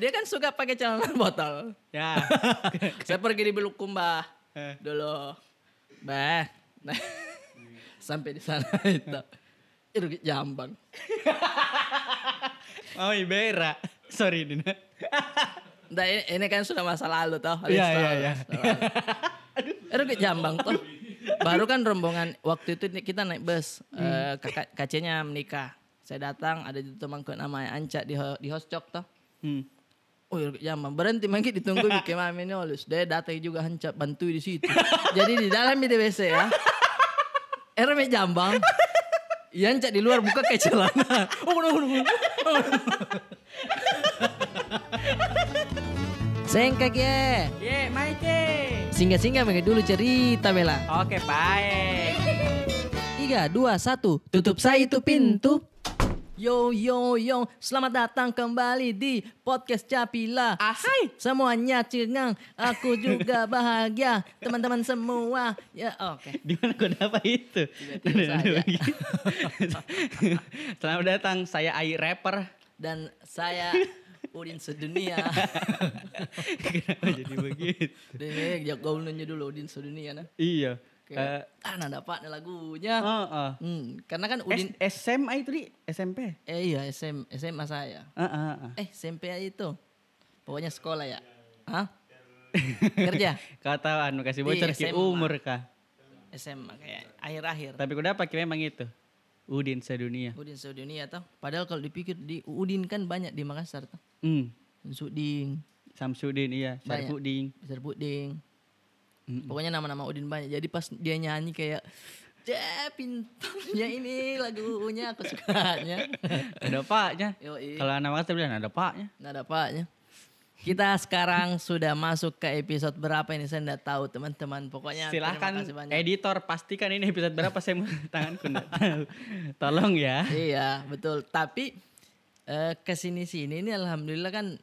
dia kan suka pakai celana botol. Ya. Saya pergi di Bulukumba Eh. dulu. Bah. Nah, sampai di sana itu. Itu jambang. Oh Ibera. Sorry Dina. Nah, ini, ini kan sudah masa lalu toh. Iya, iya, iya. Itu Jambang toh. Baru kan rombongan waktu itu kita naik bus. Eh, kakak kacenya menikah. Saya datang ada di temanku namanya Anca di di Hoscok toh. Hmm. Oh, ya berhenti mangki ditunggu di mami nolus. Dia datang juga Anca bantu di situ. Jadi di dalam di WC ya. Era me Jambang. Iya Anca di luar buka kayak celana. Oh, no, no, no. Sengkak ya. Ye, Maike. Singgah-singgah mengenai dulu cerita Bella. Oke, baik. Tiga, dua, satu. Tutup saya itu pintu. Yo yo yo, selamat datang kembali di podcast Capila. Ahai. Semuanya cengang, aku juga bahagia. Teman-teman semua, ya oke. Di mana kau dapat itu? Tiba-tiba saja. Selamat datang, saya Ai Rapper. Dan saya Udin sedunia. Kenapa jadi begitu? Deh, jak gaulnya dulu Udin sedunia nah. Iya. Kayak, ah, nah dapat lagunya. Oh, oh. Hmm, karena kan Udin Udin, SMA itu di SMP. eh iya SM, SMA saya. Ah, ah, ah. Eh SMP itu, pokoknya sekolah ya. Hah? Kerja? Kau tahu anu kasih bocor ke umur kah? SMA kayak akhir-akhir. Tapi kuda pakai memang itu. Udin sedunia. Udin sedunia toh. Padahal kalau dipikir di Udin kan banyak di Makassar toh. Hmm. Suding, Samsudin iya, Banyak. Syarifudin. Mm-mm. Pokoknya nama-nama Udin banyak. Jadi pas dia nyanyi kayak Cek pintarnya ini lagunya aku sukanya. Ada paknya. Kalau anak Makassar bilang ada paknya. Ada paknya. Kita sekarang sudah masuk ke episode berapa ini saya enggak tahu teman-teman. Pokoknya Silahkan editor pastikan ini episode berapa saya mau tanganku enggak tahu. Tolong ya. Iya betul. Tapi eh, ke sini sini ini alhamdulillah kan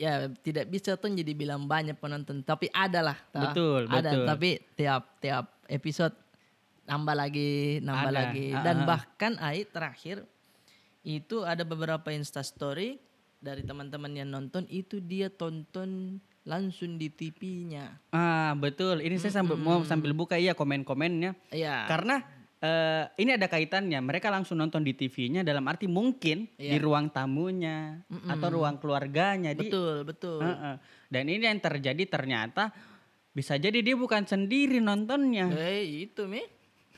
ya tidak bisa tuh jadi bilang banyak penonton. Tapi ada lah. Betul, Ada. betul. Tapi tiap tiap episode nambah lagi, nambah Ada, lagi. ah, Dan ah. bahkan Ai terakhir itu ada beberapa insta story dari teman-teman yang nonton itu dia tonton langsung di TV-nya. Ah, betul. Ini saya sambil mau sambil buka iya komen-komennya. Iya. Karena eh, ini ada kaitannya. Mereka langsung nonton di TV-nya dalam arti mungkin di Iya. ruang tamunya atau ruang keluarganya. Di, betul, betul. Heeh. Dan ini yang terjadi ternyata bisa jadi dia bukan sendiri nontonnya. Eh itu mi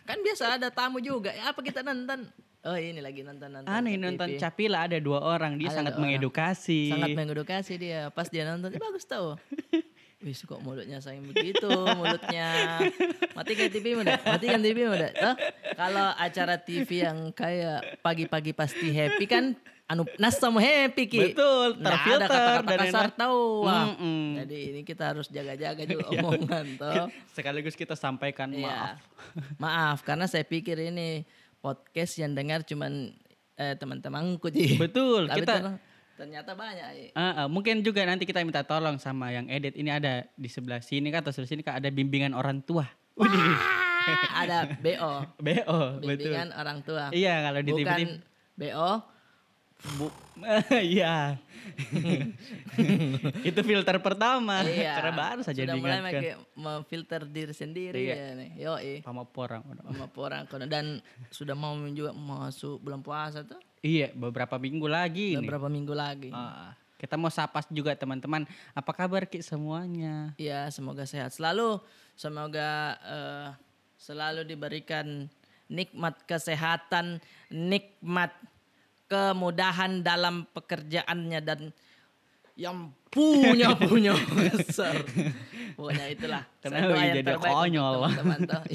kan biasa ada tamu juga. Ya, apa kita nonton? Oh ini lagi nonton nonton. Aneh nonton TV. Capila ada dua orang. Dia Ada sangat orang. mengedukasi. Sangat mengedukasi dia. Pas dia nonton, eh, bagus tau. Wih kok mulutnya sayang begitu mulutnya. Matikan TV muda, matikan TV muda. Toh, kalau acara TV yang kayak pagi-pagi pasti happy kan anu nas sama happy ki. Betul, Nggak ada terfilter kata-kata kasar enak. tahu. Wah. Mm-mm. Jadi ini kita harus jaga-jaga juga omongan toh. Sekaligus kita sampaikan Iya. maaf. Maaf karena saya pikir ini podcast yang dengar cuman eh, teman-temanku sih. Betul, Tapi kita- ternyata- banyak. eh. Ah, ah, mungkin juga nanti kita minta tolong sama yang edit. Ini ada di sebelah sini kan atau sebelah sini kan ada bimbingan orang tua. Ada BO, BO, betul. bimbingan orang tua. Iya, kalau di Bukan BO, Bu, iya. itu filter pertama. iya. Karena baru saja Sudah mulai pakai memfilter diri sendiri Iya. ya nih. Yo, Sama porang. sama orang kono. dan sudah mau juga masuk bulan puasa tuh. Iya, beberapa minggu lagi nih. Beberapa minggu lagi. Ah, kita mau sapa juga teman-teman. Apa kabar Ki semuanya? Iya, semoga sehat selalu. Semoga eh, selalu diberikan nikmat kesehatan, nikmat kemudahan dalam pekerjaannya dan yang punya punya besar. Pokoknya itulah. Kenapa doa yang jadi terbaik konyol? teman-teman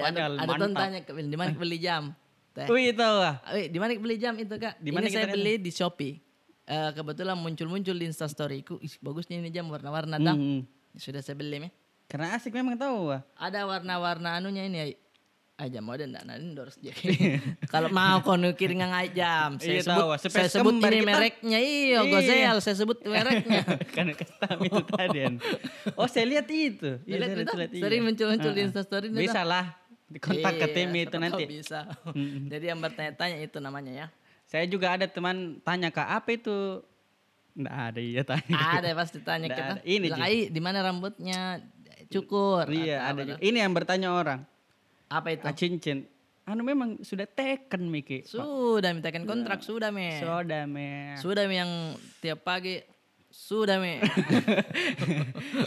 ada, ada tuh tanya di mana beli jam? Teh. Wih, itu ah. Wih, di mana beli jam itu kak? Di mana saya kita beli di Shopee. Eh, kebetulan muncul-muncul di Instastoryku. Ih, bagusnya ini jam warna-warna dah. Hmm. Sudah saya beli nih. Karena asik memang tahu ah. Ada warna-warna anunya ini aja modern enggak nah endorse jadi. Kalau mau kau nukir ngai jam, saya Iya, sebut tahu. saya sebut ini kita. mereknya. Iya, Iya. Gozel, saya sebut mereknya. Karena kestam itu tadi. Oh, saya lihat itu. Iya, Lihat saya itu, lihat, iya. sering muncul-muncul di Ah, ah. Instastory Bisa lah. Kontak ke Iya, tim itu nanti. bisa. Jadi yang bertanya-tanya itu namanya ya. Saya juga ada teman tanya kak apa itu? Nggak ada iya tanya. Ada pasti tanya Nggak kita. ada. Ini, Bilang, Ji. "Ai, di mana rambutnya cukur?" Iya ada juga. Ini yang bertanya orang. Apa itu? Ah, cincin. Anu memang sudah teken Miki. Sudah mintakan kontrak sudah me. Soda me. Sudah me yang tiap pagi sudah me.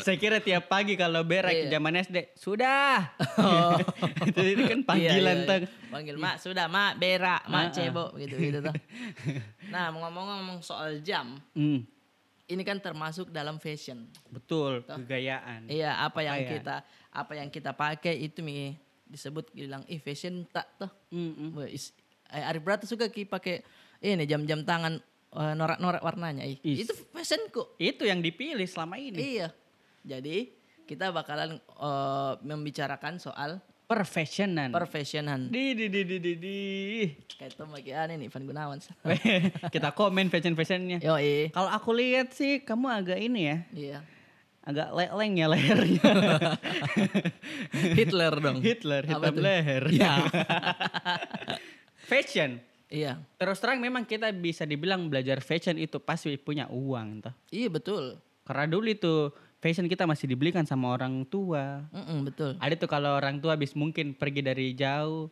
Saya kira tiap pagi kalau berak Iya. zaman SD sudah. Oh. itu, itu kan panggilan Iya, iya, tuh. iya. Panggil mak sudah mak berak mak cebok gitu gitu tuh. Nah ngomong-ngomong soal jam, Hmm, ini kan termasuk dalam fashion. betul kegayaan. Iya apa yang Pakaian. kita apa yang kita pakai itu mi disebut bilang ih fashion tak tuh. Mm-mm. Wah, is- eh, Arif Brata suka ki pakai ini jam-jam tangan eh, norak-norak warnanya. Ih, itu fashion kok. Itu yang dipilih selama ini. Iya. Jadi kita bakalan eh, membicarakan soal Perfessionan. perfessionan. di di di di di di. Kayak itu bagi aneh nih Van Gunawan. Kita komen fashion fashionnya. Yo eh. Kalau aku lihat sih kamu agak ini ya, Iya. agak leleng ya lehernya. Hitler dong. Hitler, hitam tuh? leher. Iya. fashion. Iya. Terus terang memang kita bisa dibilang belajar fashion itu pasti punya uang toh. Iya betul. Karena dulu itu fashion kita masih dibelikan sama orang tua. Mm-mm, betul. Ada tuh kalau orang tua habis mungkin pergi dari jauh,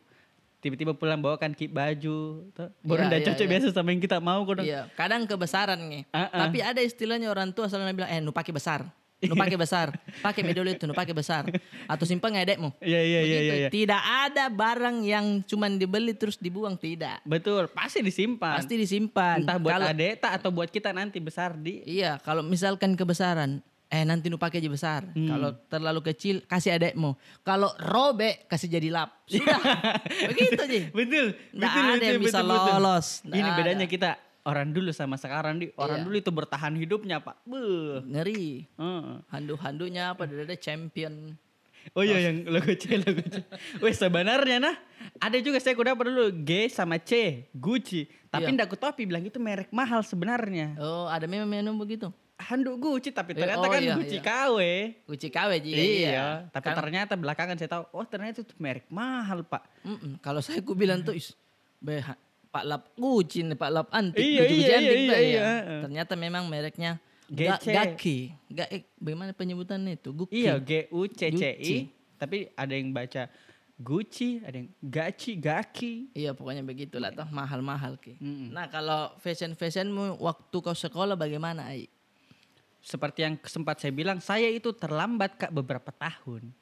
tiba-tiba pulang bawakan ki baju, tuh. baru iya, cocok biasa sama yang kita mau kok. Iya, kadang kebesaran nih. Ah, ah. Tapi ada istilahnya orang tua selalu bilang, eh nu pakai besar. Nu pakai besar. Pakai me dulu itu, nu pakai besar. Atau simpan ngedekmu. Iya iya iya iya. iya. Tidak ada barang yang cuman dibeli terus dibuang, tidak. Betul, pasti disimpan. Pasti disimpan. Entah buat Kalau- adeta atau buat kita nanti besar di Iya, kalau misalkan kebesaran, eh nanti nu pakai aja besar. Hmm. Kalau terlalu kecil kasih adekmu. Kalau robek kasih jadi lap. Sudah. Begitu aja. betul Nggak betul, ada betul, yang bisa betul, betul. lolos. Ini ada. bedanya kita orang dulu sama sekarang di orang Iya. dulu itu bertahan hidupnya pak Beuh. Ngeri. Heeh. Handu-handunya apa ada champion. oh iya yang logo C logo C Weh sebenarnya nah ada juga saya kuda dulu G sama C Gucci tapi Iya. ndak bilang itu merek mahal sebenarnya Oh, ada memang menu begitu. handuk Gucci tapi Eh, ternyata oh kan iya, Gucci iya. KW Gucci KW juga iya, tapi Kan- ternyata belakangan saya tahu oh ternyata itu merek mahal pak Mm-mm. Kalau saya ku bilang tuh, is, Pak Lap Gucci nih, Pak Lap antik, Iya, iya, antik iya, iya, ya. iya. Ternyata memang mereknya GC. Gaki. Ga, eh, bagaimana penyebutannya itu? Gucci. Iya, G U C C. I. Tapi ada yang baca Gucci, ada yang Gaci, Gaki. Iya pokoknya begitulah toh mahal-mahal ki. Mm-mm. Nah kalau fashion fashionmu waktu kau sekolah bagaimana Ai? Seperti yang sempat saya bilang, saya itu terlambat kak beberapa tahun.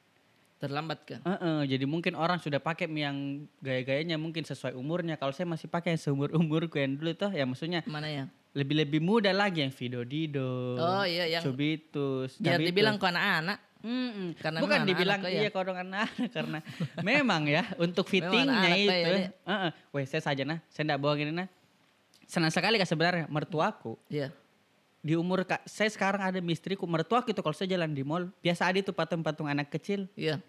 Terlambat kan? Heeh, jadi mungkin orang sudah pakai yang gaya-gayanya mungkin sesuai umurnya. Kalau saya masih pakai yang seumur umurku yang dulu tuh, ya maksudnya Mana ya? lebih-lebih muda lagi yang Vido Dido, Oh iya yang Cubitus, biar Cabitus. dibilang kau anak-anak. Mm-mm. Karena Bukan memang dibilang anak-anak iya kodong anak karena memang ya untuk fittingnya anak-anak itu. kayak dia. Heeh. Weh saya saja nah, saya enggak bohong ini nah. Senang sekali kak sebenarnya mertuaku Iya. di umur kak saya sekarang ada mistriku mertuaku itu kalau saya jalan di mall biasa ada itu patung-patung anak kecil Iya.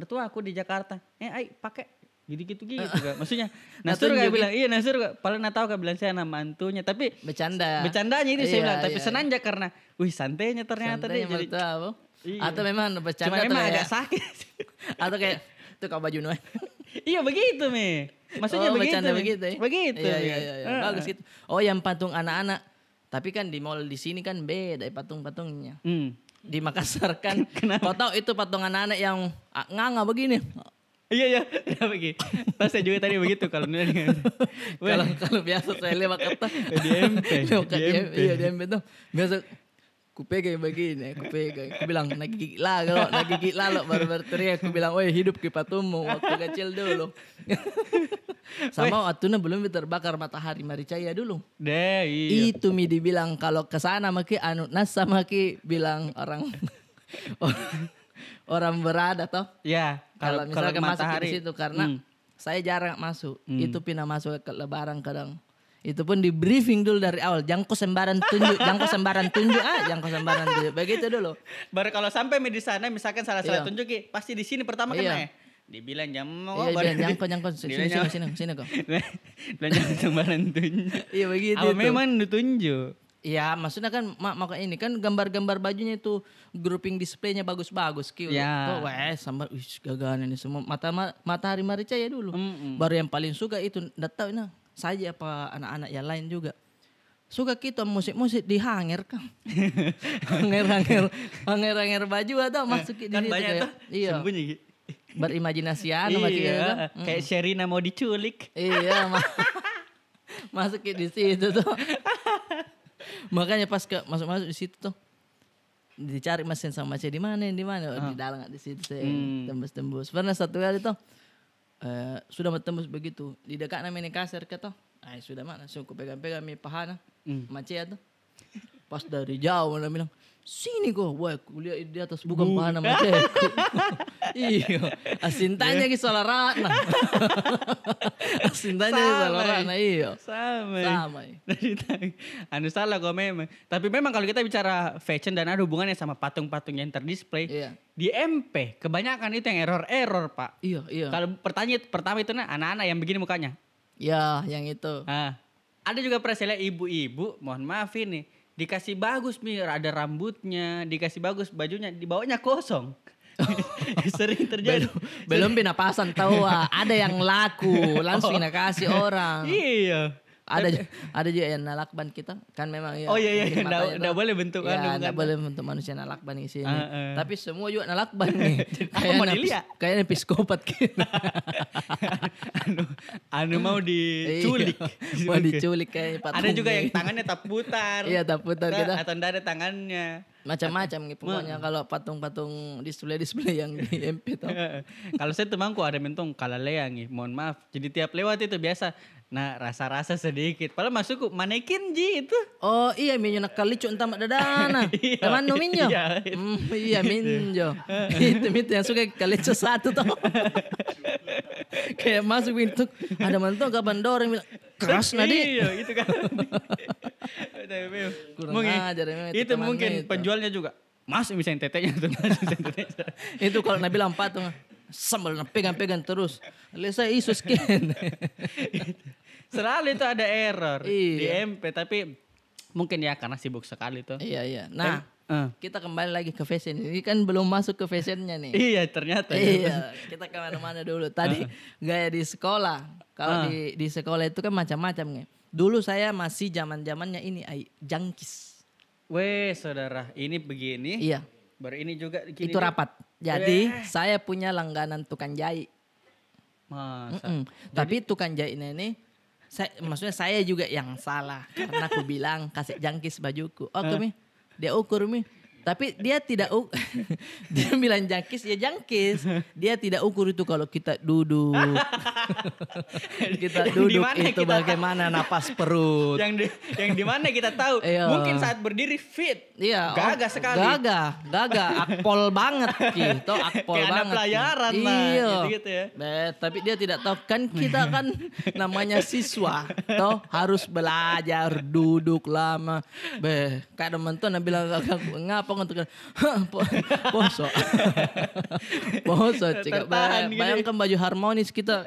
Mertuaku di Jakarta eh ay pakai gitu-gitu gitu kak maksudnya Nah, Nasur kak tunjukin. bilang iya Nasur kak paling nggak tahu kak bilang saya nama mantunya tapi Bercanda. bercandanya itu saya Iya, bilang tapi iya. senanja karena wih santainya ternyata Santainya deh jadi mertua, apa? Iya. Atau memang bercanda cuma atau memang agak sakit atau kayak itu kau baju nuai. iya begitu mi maksudnya oh, begitu begitu ya? begitu Iya, Mi. iya, iya, iya. Heeh. Bagus gitu. Oh yang patung anak-anak. Tapi kan di mall di sini kan beda ya patung-patungnya. Hmm. Di Makassar kan, kau tahu itu patung anak-anak yang ah, nganga begini. Iya iya, kenapa gitu? Pas saya juga tadi begitu kalau Kalau kalau biasa saya lewat kata Di MP, di di MP. Iya di MP tuh. Biasa ku pegang begini, ku pegang. Ku bilang nak gigit lah kalau nak gigit lah lo baru berteriak. Ku bilang, "Woi, hidup ke patummu waktu kecil dulu." Sama waktunya belum terbakar matahari maricaya dulu. Deh, iya. Itu mi dibilang kalau ke sana maki anu nas sama ki bilang orang orang berada toh. Ya, Kalau misalkan masuk matahari di situ karena Hmm. saya jarang masuk. Itu pindah masuk ke lebaran kadang. Itu pun di briefing dulu dari awal. Jangan kau sembaran tunjuk, jangan kau sembaran tunjuk ah, jangan kau sembaran tunjuk. Begitu dulu. Baru kalau sampai di sana misalkan salah salah Iya. tunjuk Ki, pasti di sini pertama Iya. kena ya. Dibilang jam mau Iya, bilang, jangan kau. Sini, sini, sini, sini kau. Bilang jangan sembarangan tunjuk. Iya begitu. Apa memang ditunjuk? Iya, maksudnya kan mak maka ini kan gambar-gambar bajunya itu grouping displaynya bagus-bagus kiu. Ya. Tuh, weh, sambar wih gagahan ini semua mata ma- matahari maricaya dulu. Mm-mm. Baru yang paling suka itu enggak tahu nah. Saja apa anak-anak yang lain juga. Suka kita musik-musik di hanger kan. hanger-hanger hanger-hanger baju atau masuk di kan situ banyak kayak- tuh Iya. sembunyi. Berimajinasi anu iya, kan. kayak Sherina mau diculik. Iya, ma- masuk di situ tuh. Makanya pas ke masuk-masuk di situ tuh dicari mesin sama macet di mana di mana Oh, di dalam di situ saya Hmm. tembus-tembus. Pernah satu kali tuh eh, sudah tembus begitu di dekat namanya kasir ke tuh. Ay, sudah mana suku pegang-pegang mi pahana Hmm. macet tuh. Pas dari jauh mana bilang sini kok, wah kuliah di atas bukan pahana macetku. iya, asintanya ki salah ratna. asintanya ki salah Sama, ratna iya. Sama. Sama. iya. Tang- anu salah kok memang. Tapi memang kalau kita bicara fashion dan ada hubungannya sama patung-patung yang terdisplay. Iya. Di MP kebanyakan itu yang error-error pak. Iya, iya. Kalau pertanyaan pertama itu nah anak-anak yang begini mukanya. Ya, yang itu. Ah, ada juga lihat ibu-ibu, mohon maaf ini, dikasih bagus nih, ada rambutnya, dikasih bagus bajunya, dibawanya kosong. Sering terjadi. Belum pina pasang tahu ah, ada yang laku langsung pina kasih orang. Iya. Ada ada juga yang nalakban kita kan memang ya. Oh iya iya, mungkin nggak matanya nggak tuh. boleh bentuk Ya, anu nggak bukan. boleh bentuk manusia nalakban di sini. Ah, ah. Tapi semua juga nalakban nih. Apa mau dilihat? Kayaknya psikopat kita. anu, anu mau diculik. Iya, Mau diculik kayaknya Ada juga yang patungnya. tangannya tak putar. Iya, tak putar kita. Atau nggak ada tangannya. Macam-macam nih pokoknya kalau patung-patung display-display yang di MP tuh. Kalau saya temanku ada mentong kalalea nih, mohon maaf. Jadi tiap lewat itu biasa, nah rasa-rasa sedikit. Padahal masukku manekin ji itu. Oh iya minyo nak kalicu entah dadana. Iya, Teman no minyo. iya. Hmm, iya minyo. itu itu yang suka kalicu satu tuh. Kayak masuk pintu ada mantu kapan dorong bilang keras nadi. Iya, itu kan. Mungkin ajar, memang itu itu mungkin itu. penjualnya juga. Mas misalnya tetenya tuh, mas misalnya tetenya. itu kalau nabi bilang patung sambal pegang-pegang terus. Lihat saya isu skin. Selalu itu ada error di Iya. MP tapi mungkin ya karena sibuk sekali tuh. iya iya. Nah, Eh, kita kembali lagi ke fashion. Ini kan belum masuk ke fashionnya nih. iya ternyata. ya. Iya, kita ke mana-mana dulu. Tadi gaya di sekolah. Kalau di di sekolah itu kan macam-macam nih. Dulu saya masih zaman zamannya ini jangkis. Weh saudara, ini begini. Iya, Baru ini juga gini. itu rapat. Jadi saya punya langganan tukang jahit. Masa. Mm-mm. Tapi tukang jahitnya ini, saya, maksudnya saya juga yang salah karena aku bilang kasih jangkis bajuku. Oh, mi, dia ukur mi. Tapi dia tidak uk dia bilang jangkis ya jangkis. Dia tidak ukur itu kalau kita duduk. kita duduk di mana itu kita- bagaimana napas perut. yang di yang di mana kita tahu Iya. mungkin saat berdiri fit Iya, gagah oh, sekali Gagah, gagah, akpol banget gitu, akpol Kayak banget. Ki. pelayaran lah, iya. gitu-gitu ya. Tapi dia tidak tahu kan kita kan namanya siswa, toh harus belajar, duduk lama. Beh, kadang mentu nak bilang ngapa untuk po, poso. poso, cik. Tertahan Bay- gini. Bayangkan baju harmonis kita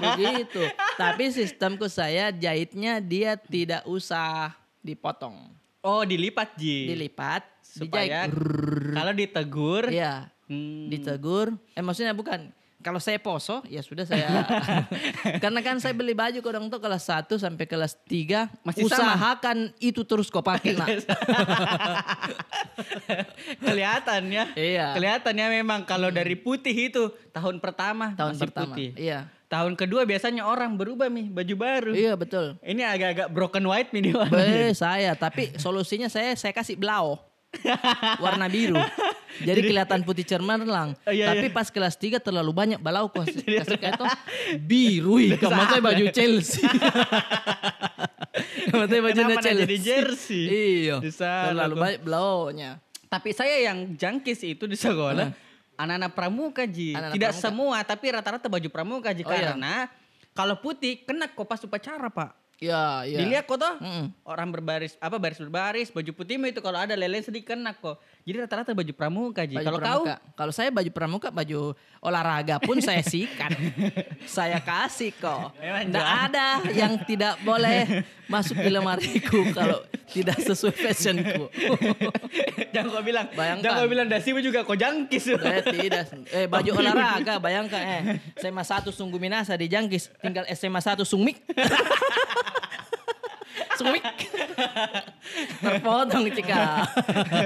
begitu. Tapi sistemku saya jahitnya dia tidak usah dipotong oh dilipat ji dilipat, supaya dijahit. kalau ditegur Iya, hmm, ditegur. Eh maksudnya bukan. Kalau saya poso, ya sudah saya. Karena kan saya beli baju ke orang tuh kelas 1 sampai kelas 3. Masih sama? usahakan itu terus kau pakai nak. kelihatan ya Iya. kelihatannya memang kalau dari putih itu tahun pertama Tahun masih pertama. putih Iya. tahun kedua biasanya orang berubah nih baju baru Iya betul. ini agak-agak broken white nih. Be, saya, tapi solusinya saya saya kasih blau. Warna biru. Jadi kelihatan putih cermerlang. Oh, iya, tapi iya. pas kelas 3 terlalu banyak balau kok. Kasih kayak itu biru. Kamu baju Chelsea. Kamu nak Chelsea. jadi jersey? Iya. Terlalu banyak blaunya. Tapi saya yang jangkis itu di sekolah anak-anak pramuka ji. Anak-anak Tidak pramuka. semua tapi rata-rata baju pramuka ji Oh, iya. karena kalau putih kena kopas upacara pak. Iya, iya. Dilihat kok toh. Mm-mm. Orang berbaris apa baris berbaris baju putih mah itu kalau ada lele sedikit kena kok. Jadi rata-rata baju pramuka Ji. Baju Kalau kau. Kalau saya baju pramuka, baju olahraga pun saya sikat. saya kasih kok. Jual. ada yang tidak boleh masuk di lemariku kalau tidak sesuai fashionku. jangan kau bilang, Bayangkan. jangan kau bilang dasimu juga kau jangkis. Eh tidak. Eh baju olahraga bayangkan eh SMA 1 Sungguh Minasa di Jangkis tinggal SMA 1 Sungmik. Terpotong cika.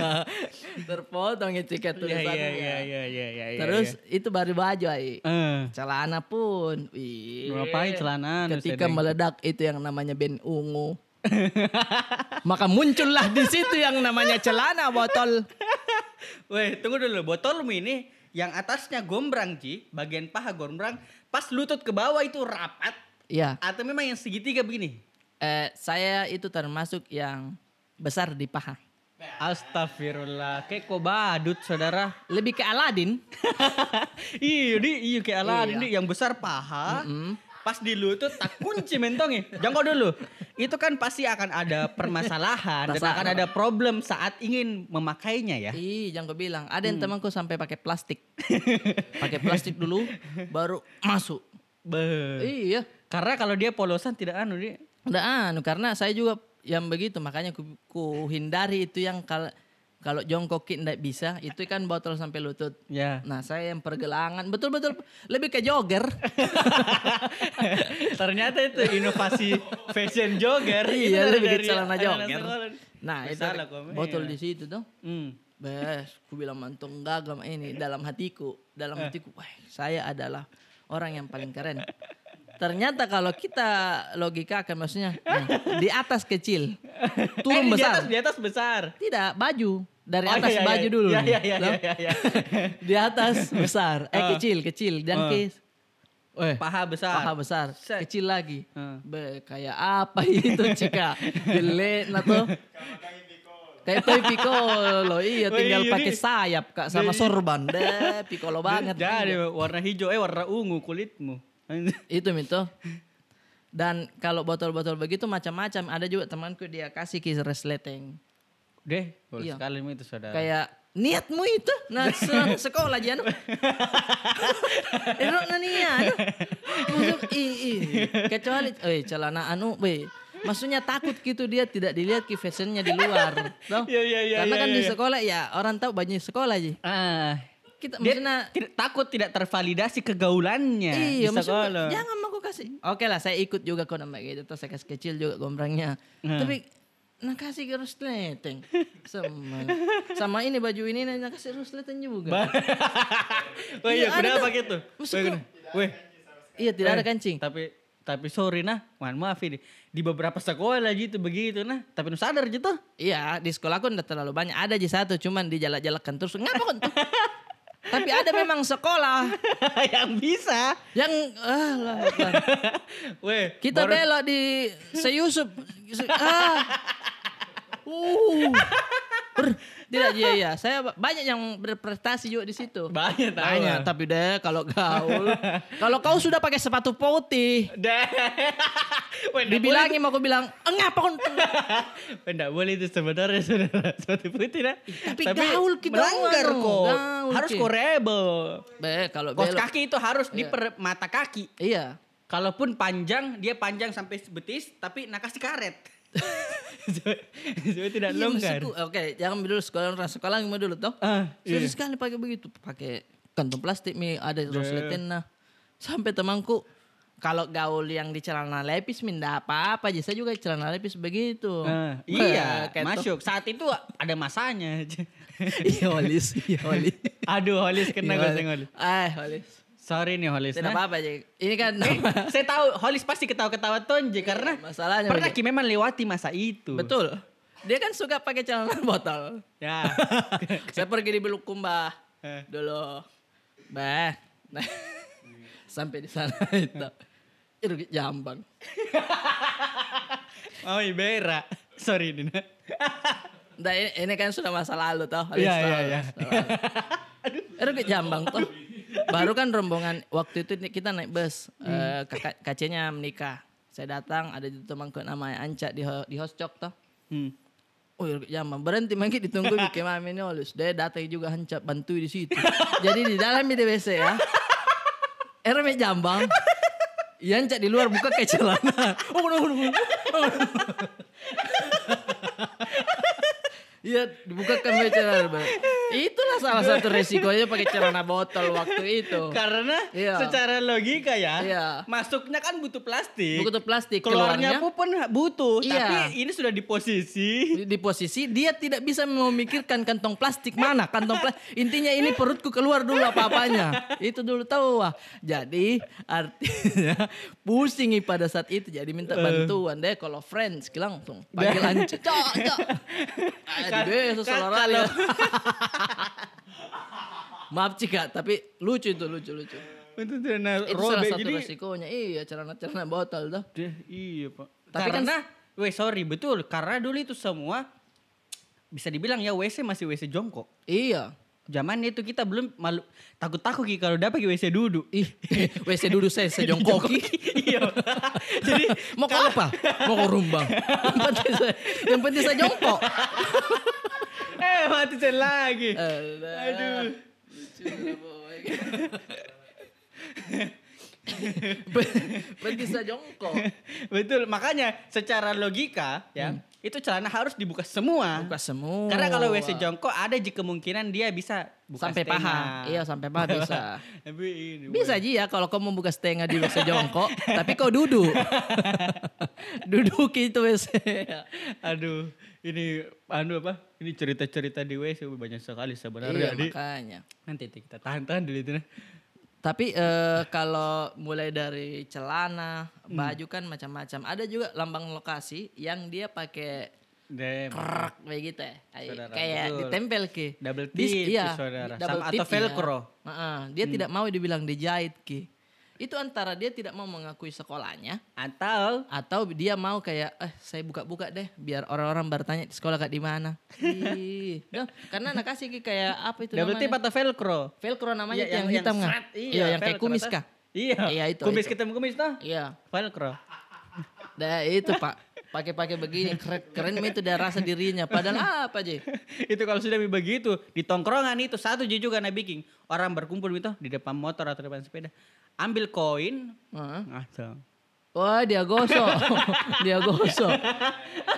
Terpotong cika Iya tulisannya. iya iya iya iya iya. Terus itu baru baju ai. Eh. Celana pun. Wih. Ngapain celana Ketika sedeng? meledak itu yang namanya band ungu. Maka muncullah di situ yang namanya celana botol. Weh, tunggu dulu. Botolmu ini yang atasnya gombrang, Ji. Bagian paha gombrang. Pas lutut ke bawah itu rapat. Iya. Atau memang yang segitiga begini? Eh, saya itu termasuk yang besar di paha. Astagfirullah. Kayak kok badut, saudara. Lebih ke Aladin. iya, di iya kayak Aladin Iya. di yang besar paha. Pas di lutut tak kunci mentongnya. Jangan kau dulu. Itu kan pasti akan ada permasalahan dan akan ada problem saat ingin memakainya ya. Ih, jangan kau bilang. Ada yang temanku sampai pakai plastik. pakai plastik dulu, baru masuk. Iya. Karena kalau dia polosan tidak anu dia. Udah anu karena saya juga yang begitu makanya ku, ku hindari itu yang kalau kalau jongkokin tidak bisa itu kan botol sampai lutut. Ya. Nah saya yang pergelangan betul-betul lebih ke jogger. Ternyata itu inovasi fashion jogger. Iya, Itu lebih ke celana jogger. Nah itu Salah botol iya. di situ dong. Hmm. Bes, ku bilang mantung gagam ini dalam hatiku, dalam Eh. hatiku, wah saya adalah orang yang paling keren. Ternyata kalau kita logika akan maksudnya nah, di atas kecil, turun Eh, Di besar. atas, di atas besar. Tidak, baju. Dari Oh, atas iya, iya, baju iya. dulu. Iya, iya, iya, iya, iya. Di atas besar. Eh Ah. kecil, kecil. Dan Ah. kis. Eh, Paha besar. paha besar. Set. Kecil lagi. Ah. Be, kayak apa itu cika? Jelek nah tuh. Kayak toy piccolo. Iya, Oh, tinggal iya, pakai di- sayap kak sama di- sorban. Deh, piccolo banget. Jadi warna hijau eh warna ungu kulitmu. Itu Mito. Dan kalau botol-botol begitu macam-macam. Ada juga temanku dia kasih kis resleting. Deh, boleh Iya. sekali itu saudara. Kayak niatmu itu nah se- sekolah aja no. Erok na niya ano. Maksud, i, i, kecuali eh celana anu we. Maksudnya takut gitu dia tidak dilihat ki fashionnya di luar. Toh? Iya, iya, iya, Karena iya, kan di iya. sekolah ya orang tahu baju sekolah aja. Ah, Kita dia maksudnya tidak takut tidak tervalidasi kegaulannya Iya, di maksudnya sekolah. jangan mau aku kasih. Oke lah, saya ikut juga kok nama gitu. Terus saya kasih kecil juga gombrangnya. Hmm. Tapi nah kasih ke rusleting sama sama ini baju ini nah kasih rusleting juga. Wah iya, Iya, ada kenapa tuh. gitu? Maksud Weh, iya tidak ada weh, kancing. Tapi tapi sorry nah, mohon maaf ini. Di beberapa sekolah gitu begitu nah, tapi nu sadar gitu. Iya di sekolahku udah terlalu banyak. Ada aja satu cuman dijalak-jalakan terus. Ngapa kok tuh? Tapi ada memang sekolah yang bisa. yang ah lah. Weh, kita baru- belok di Seyusup. Ah. Uh. Ber- tidak iya iya. Saya ba- banyak yang berprestasi juga di situ. banyak tahu. Banyak, tapi deh kalau gaul. kalau kau sudah pakai sepatu putih, Deh. Dibilangin mau aku bilang, "Ngapa kau?" boleh- Weh, nggak boleh itu sebenarnya saudara. Suatu putih nah. Tapi gaul kita melanggar kok. gaul, harus kok rebel. Be, kalau Kos kaki itu harus di Iya. per mata kaki. Iya. Kalaupun panjang, dia panjang sampai betis, tapi nak kasih karet. Supaya tidak Iya, longgar. Oke, jangan dulu sekolah sekolah yang dulu toh. Ah, iya. sekali pakai begitu, pakai kantong plastik mi ada rosletin nah. Sampai temanku kalau gaul yang di celana lepis minda apa-apa aja. Saya juga celana lepis begitu. Ah, Wah, iya, kayak masuk. Saat itu ada masanya. Iya, holis, iya, holis. Aduh, Holis kena Iya, holis. Ah, holis. Sorry nih Holis. Tidak nah. apa-apa aja. Ini kan Saya tahu Holis pasti ketawa-ketawa tonje karena masalahnya pernah. Ki memang lewati masa itu. Betul. Dia kan suka pakai celana botol. Ya. Saya pergi di Bulukumba Eh. dulu. Bah. Nah, sampai di sana itu. Itu jambang. oh, Ibera. Sorry Dina. Nah, ini, ini kan sudah masa lalu toh. Iya, iya, tahun. iya. Itu Jambang toh. Baru kan rombongan waktu itu kita naik bus. Hmm. eh, kakak kacenya menikah. Saya datang ada itu temanku namanya Anca di ho- di hostcok toh. Hmm. Oh ya jam berhenti mangki ditunggu ke mami nulis. Dia datang juga Anca bantu di situ. Jadi di dalam di WC ya. Erme jambang. Iya Anca di luar buka kayak celana. Oh, no, no, no. Iya dibukakan kayak celana. Itulah salah satu resikonya pakai celana botol waktu itu. Karena Iya. secara logika ya, Iya. masuknya kan butuh plastik. Butuh plastik Keluarnya keluarnya pun butuh, Iya. tapi ini sudah di posisi di, di posisi dia tidak bisa memikirkan kantong plastik mana kantong plastik intinya ini perutku keluar dulu apa apanya itu dulu tahu wah jadi artinya pusing pada saat itu jadi minta bantuan deh kalau friends langsung panggil ancu cok cok aduh kalau- maaf cika tapi lucu itu lucu lucu. Itu celana itu salah robek satu jadi resikonya. Iya celana celana botol tuh Deh, iya pak. Tapi kan- karena, weh sorry betul, karena dulu itu semua bisa dibilang ya WC masih WC jongkok. iya Zaman itu kita belum malu takut-takut Ki, kalau dapat WC duduk. ih WC duduk saya sejongkoki iya. Jadi Mau ke apa? Mau ke rumbang. yang penting saya, yang penting saya jongkok. eh mati saya lagi. Aduh. penting saya jongkok. betul, makanya secara logika ya, itu celana harus dibuka semua. Hmm. Buka semua. Karena kalau WC jongkok ada kemungkinan dia bisa buka sampai setengah. paha. Iya, sampai paha bisa. Tapi ini, Bisa aja ya kalau kau mau buka setengah di WC jongkok, tapi kau duduk. duduk itu WC. Aduh, ini anu apa? Ini cerita-cerita di WC banyak sekali sebenarnya. iya, makanya. Nanti kita tahan-tahan dulu itu. nah. Tapi eh, kalau mulai dari celana, Hmm. baju kan macam-macam. Ada juga lambang lokasi yang dia pakai Dem. krek kayak gitu ya. Kayak- Saudara, kayak betul. ditempel ki. Double Dis- tip, iya, saudara. double Sama atau tip, iya. velcro. Heeh, dia tidak mau dibilang dijahit ki. Itu antara dia tidak mau mengakui sekolahnya Atau atau dia mau kayak eh saya buka-buka deh biar orang-orang bertanya di sekolah kak di mana. Ih, karena anak kasih kayak apa itu double namanya? atau velcro? Velcro namanya Iya, itu yang, hitam nggak? seret, Iya, yang kayak kumis kah? Iya. Iya, itu, Kumis itu. ketemu kumis tuh. Iya. Velcro. Dah itu pak pakai-pakai begini keren, keren itu dia rasa dirinya padahal apa aja itu kalau sudah begitu di tongkrongan itu satu je juga naik bikin orang berkumpul gitu di depan motor atau depan sepeda ambil koin Heeh. ngaco Wah dia gosok, dia gosok.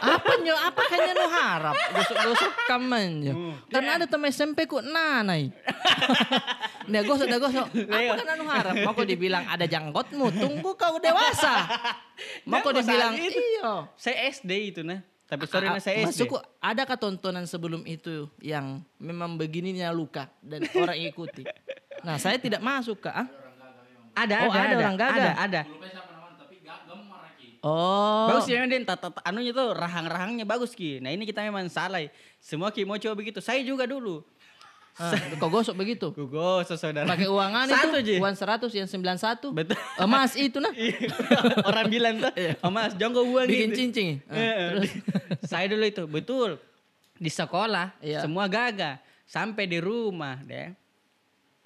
Apa nyo? Apa kayaknya nu harap gosok-gosok kamannya? Karena ada teman SMP ku nanai. dia gosok, dia gosok. Apa kan nu harap? Mau kau dibilang ada janggotmu, tunggu kau dewasa. Mau kau dibilang iya. saya SD itu nah tapi sorry nah saya SD Maksudku adakah tontonan sebelum itu yang memang begininya luka dan orang ikuti? Nah saya tidak masuk kak. Ah? ada Oh, ada, ada orang gagal. ada ada Oh. Bagus ya Den, tata tata- anunya tuh rahang-rahangnya bagus Ki. Nah ini kita memang salah. Semua Ki mau coba begitu. Saya juga dulu. Ah, kau gosok begitu? Gugo saudara. Pakai uangan Satu itu, aja. uang 100 yang 91. Betul. Emas itu nah. Iya. Orang bilang tuh, oh mas, jonggo uang Bikin gitu. cincin. Ah, Iya. terus Saya dulu itu, betul. Di sekolah, Iya. semua gagal. Sampai di rumah deh.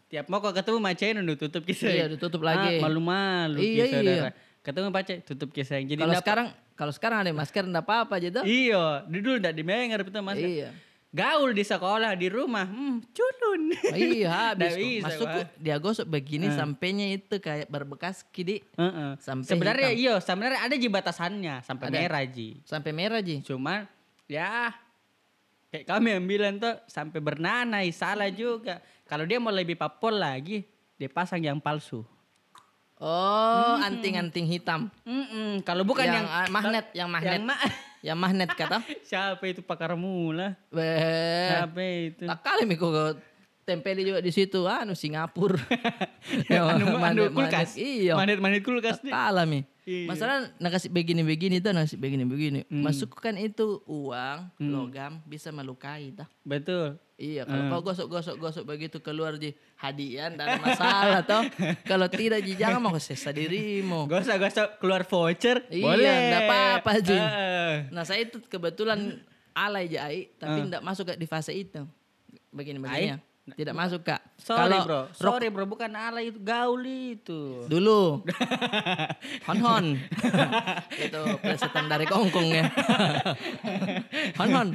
Tiap mau kok ketemu macam udah tutup kisah. Iya, ditutup lagi. malu-malu Iya, Ki, saudara. iya. Ketemu pacar, tutup kisah. Jadi kalau sekarang kalau sekarang ada masker enggak apa-apa aja tuh. Iya, dulu enggak dimengar betul mas. Iya. Gaul di sekolah, di rumah, hmm, culun. Iya habis bisa, Masuk kok, dia gosok begini sampainya itu kayak berbekas kidi Heeh. Sampai sebenarnya hitam. iya, sebenarnya ada ji batasannya sampai Ada. merah ji. sampai merah ji. Cuman ya kayak kami yang bilang tuh sampai bernanai salah juga. Kalau dia mau lebih papol lagi, dia pasang yang palsu. Oh, anting-anting hitam. Mm-mm, Kalau bukan yang, Yang, ah, magnet, yang magnet. Yang ma- Yang magnet kata. Siapa itu pakar mula? Siapa itu? Tak kali mi kok tempeli juga di situ anu Singapura. anu, anu Magnet-magnet. kulkas. Iya. Magnet-magnet kulkas nih. Kalah mi. Iya. Masalah nak kasih begini-begini tuh ngasih begini-begini. Hmm. Masukkan itu uang, logam bisa melukai dah. Betul. Iya, Hmm. kalau kau gosok-gosok-gosok begitu keluar di hadiah, tidak ada masalah toh. Kalau tidak ji jangan mau sesa dirimu. Usah keluar voucher. Iya, boleh. nggak apa-apa, Ji. Heeh. Nah saya itu kebetulan alay jai, tapi Hmm. tidak masuk ke di fase itu. Begini begini. Tidak masuk kak. Sorry Kalau bro, rock- sorry bro, bukan ala itu gaul itu. Dulu. Hon Hon. itu plesetan dari Kongkong ya. hon Hon.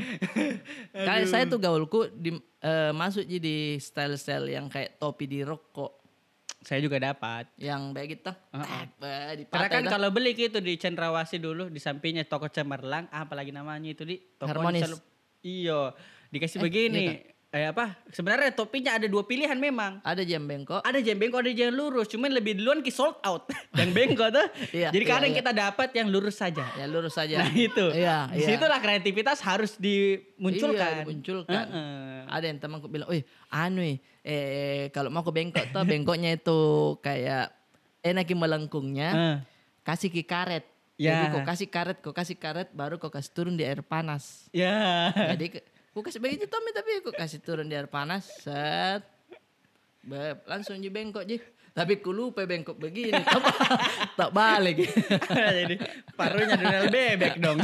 Kayak saya tuh gaulku di, eh, masuk jadi di style-style yang kayak topi di rokok. Saya juga dapat. Yang kayak gitu. Tak, bah, dipakai Karena kan dah. kalau beli gitu di Cendrawasih dulu di sampingnya toko Cemerlang, apalagi namanya itu di toko Harmonis. Iyo, dikasih Eh, begini. iya Eh apa? Sebenarnya topinya ada dua pilihan memang. ada jam bengkok. Ada jam bengkok, ada jam lurus. Cuman lebih duluan ki sold out. yang bengkok tuh. Iya, Jadi iya, kadang iya. kita dapat yang lurus saja. Ya lurus saja. Nah itu. Iya, Di iya. situlah kreativitas harus dimunculkan. Iya, dimunculkan. Heeh. Ada yang temanku bilang, "Wih, anu eh, eh kalau mau ke bengkok tuh bengkoknya itu kayak enakin melengkungnya, Eh. kasih ki karet. Ya. Jadi kau kasih karet, kau kasih karet baru kau kasih turun di air panas. Ya. Jadi kasih begitu Tommy tapi kau kasih turun di air panas, set. Beb, langsung di bengkok ji. Tapi ku lupa bengkok begini, tak, tak balik. Jadi parunya donel bebek dong.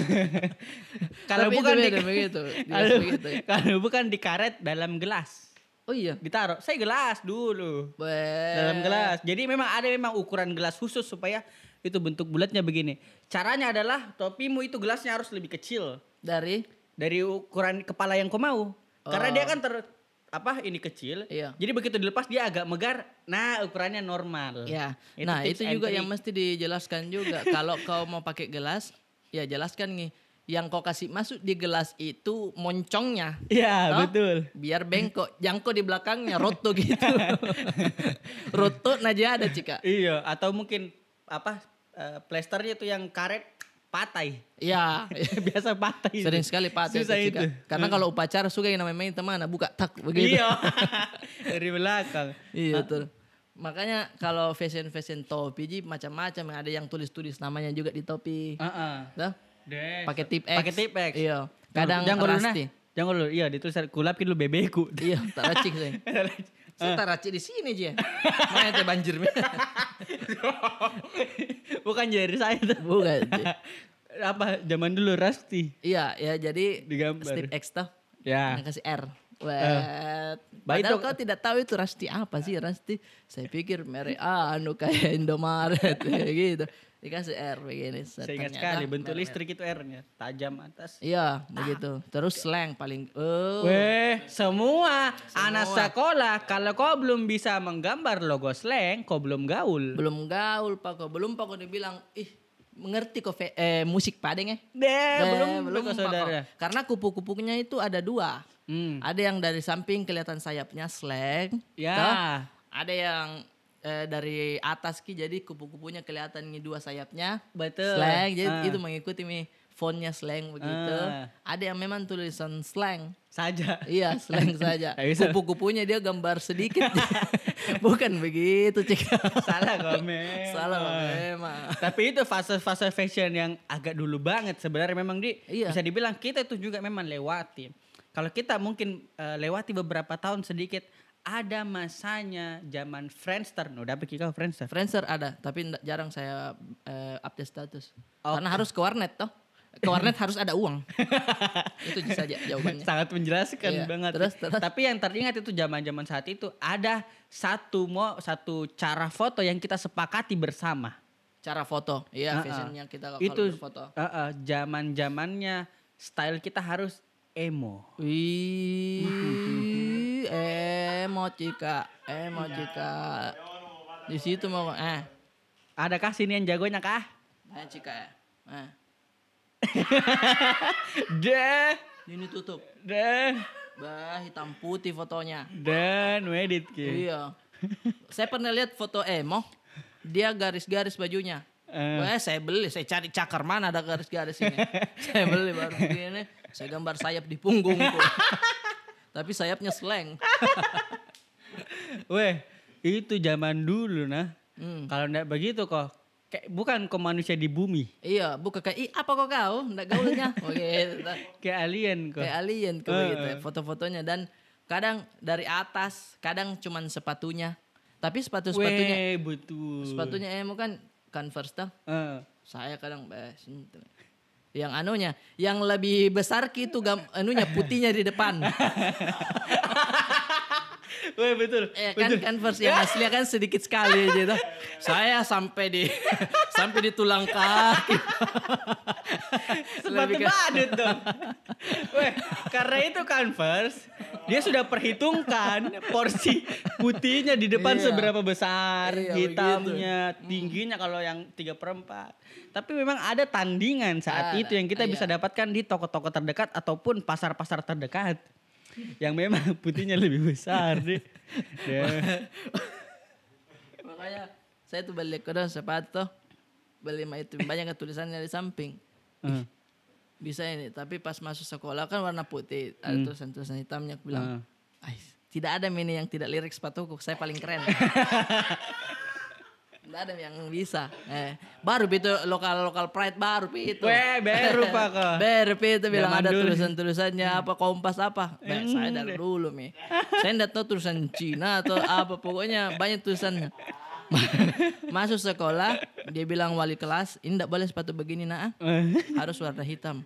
kalau bukan di begitu, kalau, begitu. kalau bukan di karet dalam gelas. Oh iya. Ditaruh. Saya gelas dulu. Beb. Dalam gelas. Jadi memang ada memang ukuran gelas khusus supaya itu bentuk bulatnya begini. Caranya adalah topimu itu gelasnya harus lebih kecil Dari dari ukuran kepala yang kau mau. Karena Oh. dia kan ter apa ini kecil. Iya. Jadi begitu dilepas dia agak megar. Nah, ukurannya normal. Ya, Itu nah itu juga trick. yang mesti dijelaskan juga. Kalau kau mau pakai gelas, ya jelaskan nih. Yang kau kasih masuk di gelas itu moncongnya. Iya, betul. Biar bengkok. Jangko di belakangnya roto gitu. roto aja ada cika. Iya, atau mungkin apa eh, plesternya tuh yang karet patai. Ya, Biasa patai. itu. sering sekali patah Susah itu, itu. Karena kalau upacara suka yang namanya main teman, buka tak begitu. Iya. Dari belakang. Iya betul. Makanya kalau fashion fashion topi ji macam-macam ada yang tulis-tulis namanya juga di topi. Heeh. Tuh, Deh. pakai tip X. Pakai tip X. Iya. Kadang jangan dulu nah. rasti. Jangan dulu. Iya, ditulis kulapin dulu bebeku. Iya, tak racik saya. Saya tak racik di sini aja. Mana teh banjir Bukan dari saya tuh. Bukan. Apa zaman dulu Rasti. Iya, ya jadi Digambar. Steve X tuh. Ya. Yang kasih R. Wet. Bah, Padahal itu- kau tidak tahu itu Rasti apa sih Rasti. Saya pikir merek anu kayak Indomaret gitu. Dikasih R begini. Saya ingat sekali bentuk listrik itu R-nya, tajam atas. Iya, begitu. Terus slang paling oh. Weh, semua, anak sekolah kalau kau belum bisa menggambar logo slang, kau belum gaul. belum gaul pak kok belum pak kok dibilang ih mengerti kok fe- eh, musik padeng ya Deh, Eh, belum belum kau Pak, saudara. kok. karena kupu-kupunya itu ada dua Hmm. ada yang dari samping kelihatan sayapnya slang Ya. toh. ada yang eh, dari atas ki jadi kupu-kupunya kelihatan nih dua sayapnya Betul. slang jadi Ah. itu mengikuti nih fontnya slang begitu Ah. ada yang memang tulisan slang Saja. Iya, slang saja. Kupu-kupunya dia gambar sedikit. Bukan begitu, Cik. Salah memang. Salah memang. Tapi itu fase-fase fashion yang agak dulu banget sebenarnya memang di Iya. bisa dibilang kita itu juga memang lewati. Kalau kita mungkin eh, lewati beberapa tahun sedikit ada masanya zaman Friendster. Udah kau Friendster? Friendster ada, tapi jarang saya eh, update status. Oke. Karena harus ke warnet toh. Ke warnet harus ada uang. itu saja jawabannya. Sangat menjelaskan Iya. banget. Terus, terus. Tapi yang teringat itu zaman-zaman saat itu ada satu mo satu cara foto yang kita sepakati bersama. Cara foto. Iya, Ah, ah. fashionnya kita kalau itu berfoto. uh-uh, zaman-zamannya style kita harus emo. Wih, emo Cika, emo Cika. Di situ mau eh, Adakah sini yang jagonya kah? eh Cika ya. Eh, Deh, ini tutup. deh, Bah, hitam putih fotonya. dan wedit ki. Iya. saya pernah lihat foto emo, dia garis-garis bajunya. Eh. Wah, saya beli, saya cari cakar mana ada garis-garis ini. saya beli baru begini, saya gambar sayap di punggungku. Tapi sayapnya slang. Weh, itu zaman dulu nah. Hmm. Kalau enggak begitu kok, kayak bukan kok manusia di bumi, Iya, bukan kayak, ih apa kok kau? Nggak gaulnya. Oh gitu. kayak alien kok. Kayak alien kok Eh. begitu ya, foto-fotonya. Dan kadang dari atas, kadang cuman sepatunya. Tapi sepatu-sepatunya, Weh, betul. sepatunya emo kan Converse tuh. Eh. Saya kadang bes. Yang anunya, yang lebih besar gitu gam, anunya putihnya di depan. Weh betul. Eh kan Converse yang asli kan sedikit sekali gitu. Saya sampai di sampai di tulang kaki. Ke- badut dong. Weh, karena itu Converse, dia sudah perhitungkan porsi putihnya di depan Iya. seberapa besar, Iya, hitamnya, tingginya kalau yang 3 per 4. Tapi memang ada tandingan saat Ada, itu yang kita iya. bisa dapatkan di toko-toko terdekat ataupun pasar-pasar terdekat. Yang memang putihnya lebih besar. Ya. Makanya saya tuh balik ke dalam sepatu beli mah itu banyak tulisannya di samping. Eh, Bisa ini, tapi pas masuk sekolah kan warna putih, ada tulisan-tulisan hitamnya aku bilang. "Ais, tidak ada mini yang tidak lirik sepatuku, saya paling keren. Tidak ada yang bisa. Eh, baru itu lokal lokal pride baru itu. Weh, baru pak. Baru itu bilang ada tulisan-tulisannya apa kompas apa. Bah, saya dari dulu mi. Saya tidak tahu tulisan Cina atau apa pokoknya banyak tulisannya. Masuk sekolah dia bilang wali kelas ini tidak boleh sepatu begini nak harus warna hitam.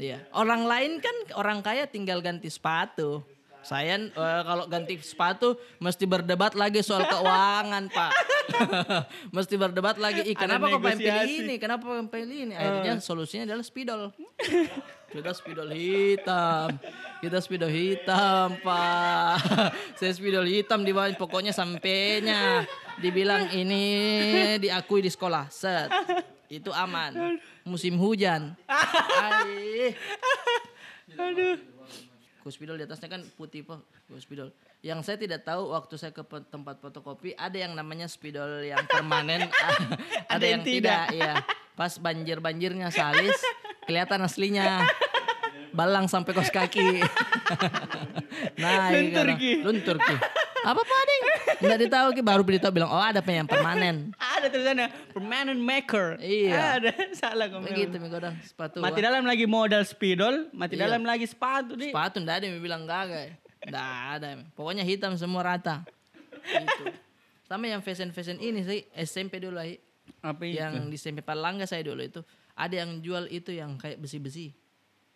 Iya. Orang lain kan orang kaya tinggal ganti sepatu. Saya eh, kalau ganti sepatu mesti berdebat lagi soal keuangan, Pak. mesti berdebat lagi. Ih, kenapa kau pengen pilih ini? Kenapa kau pilih ini? Akhirnya solusinya adalah spidol. Kita spidol hitam. Kita spidol hitam, Pak. Saya spidol hitam di bawah pokoknya sampainya dibilang ini diakui di sekolah. Set. Itu aman. Musim hujan. Ai. Kuspidol di atasnya kan putih pak, kuspidol. Yang saya tidak tahu waktu saya ke tempat fotokopi ada yang namanya spidol yang permanen, ada, Ada yang yang tidak. Iya, pas banjir banjirnya salis kelihatan aslinya. Balang sampai kos kaki. nah, Luntur, Ki. luntur ki. Apa pak ding? Nggak ditahu ki baru beritahu bilang oh ada yang permanen. Ada tulisannya permanent maker. Iya. Ada salah kamu. Begitu mi kodang sepatu. Mati dalam lagi modal spidol, mati Iya. dalam lagi sepatu di. Sepatu ndak ada yang bilang gagal. Ndak ada. Mi. Pokoknya hitam semua rata. Itu. Sama yang fashion-fashion ini sih SMP dulu Ai. Apa itu? Yang di SMP Palangga saya dulu itu ada yang jual itu yang kayak besi-besi.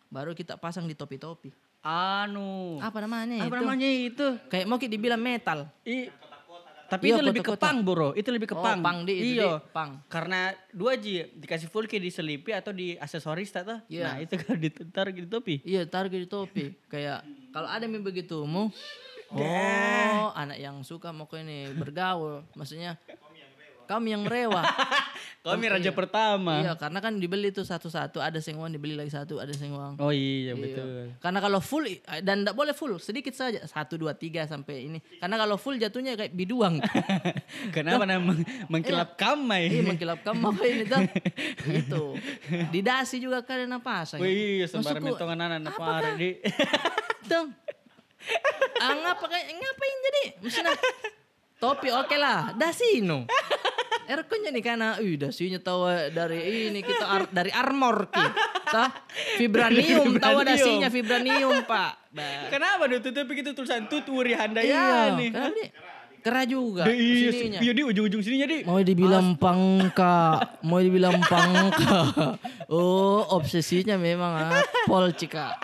Baru kita pasang di topi-topi. Anu. Apa namanya Apa itu? namanya itu? Kayak mau ki dibilang metal. I, tapi Iya, itu lebih ke pang bro. Itu lebih ke Oh, pang. pang di itu Iya. di, pang. Karena dua ji dikasih full key diselipi atau di aksesoris tak Iya. Nah itu kalau ditaruh di topi. Iya, taruh di topi. Kayak kalau ada yang begitu mu Oh, anak yang suka mau ini bergaul. Maksudnya kami yang rewah. Kami raja pertama. Iya, karena kan dibeli tuh satu-satu, ada sengwang dibeli lagi satu, ada sengwang. Oh iya, Iya. betul. Karena kalau full dan tidak boleh full, sedikit saja satu dua tiga sampai ini. Karena kalau full jatuhnya kayak biduang. Kenapa nama mengkilap kamai? Iya mengkilap kamu apa ini tuh? Itu. Di dasi juga kalian apa pasang. Wih, sembarang Maksudku, mentongan anak apa pare di. Tuh. Ah, ngapa ngapain jadi? Maksudnya topi oke lah, dasi no. Erkonya nih karena, ih dasinya tahu dari ini kita ar- dari armor ki. Tah, vibranium tahu Vibranium. dasinya vibranium pak. Bah. Kenapa tuh tutup gitu tulisan tut Wuri Iya, Handayani? kenapa nih? Kera juga Iya, sininya. iya di ujung-ujung sini jadi. Mau dibilang pangka, mau dibilang pangka. Oh, obsesinya memang Pol Cika.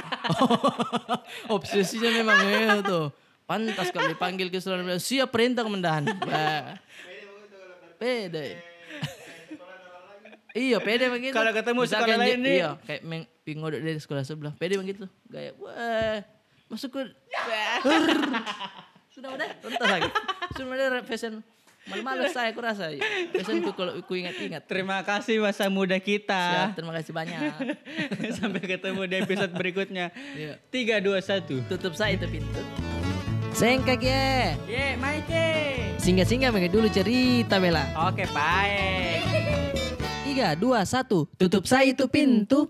obsesinya memang itu. Pantas kalau dipanggil ke bilang, siap perintah komandan. Pede. iya, pede begitu. Kalau ketemu Misalkan sekolah lain nih. Iya, kayak meng, pingodok dari sekolah sebelah. Pede begitu. Gaya, wah, masuk ke... Sudah udah, tuntas lagi. Sudah udah fashion. Malu-malu saya, aku rasa. Fashionku kalau aku ingat-ingat. Terima kasih masa muda Siap, kita. terima kasih banyak. Sampai ketemu di episode berikutnya. Iya. Tiga, dua, satu. Tutup saya itu pintu. Sengkak ya. Ye, Maite. Singgah-singgah pakai dulu cerita Bella. Oke, baik. Tiga, dua, satu. Tutup saya itu pintu.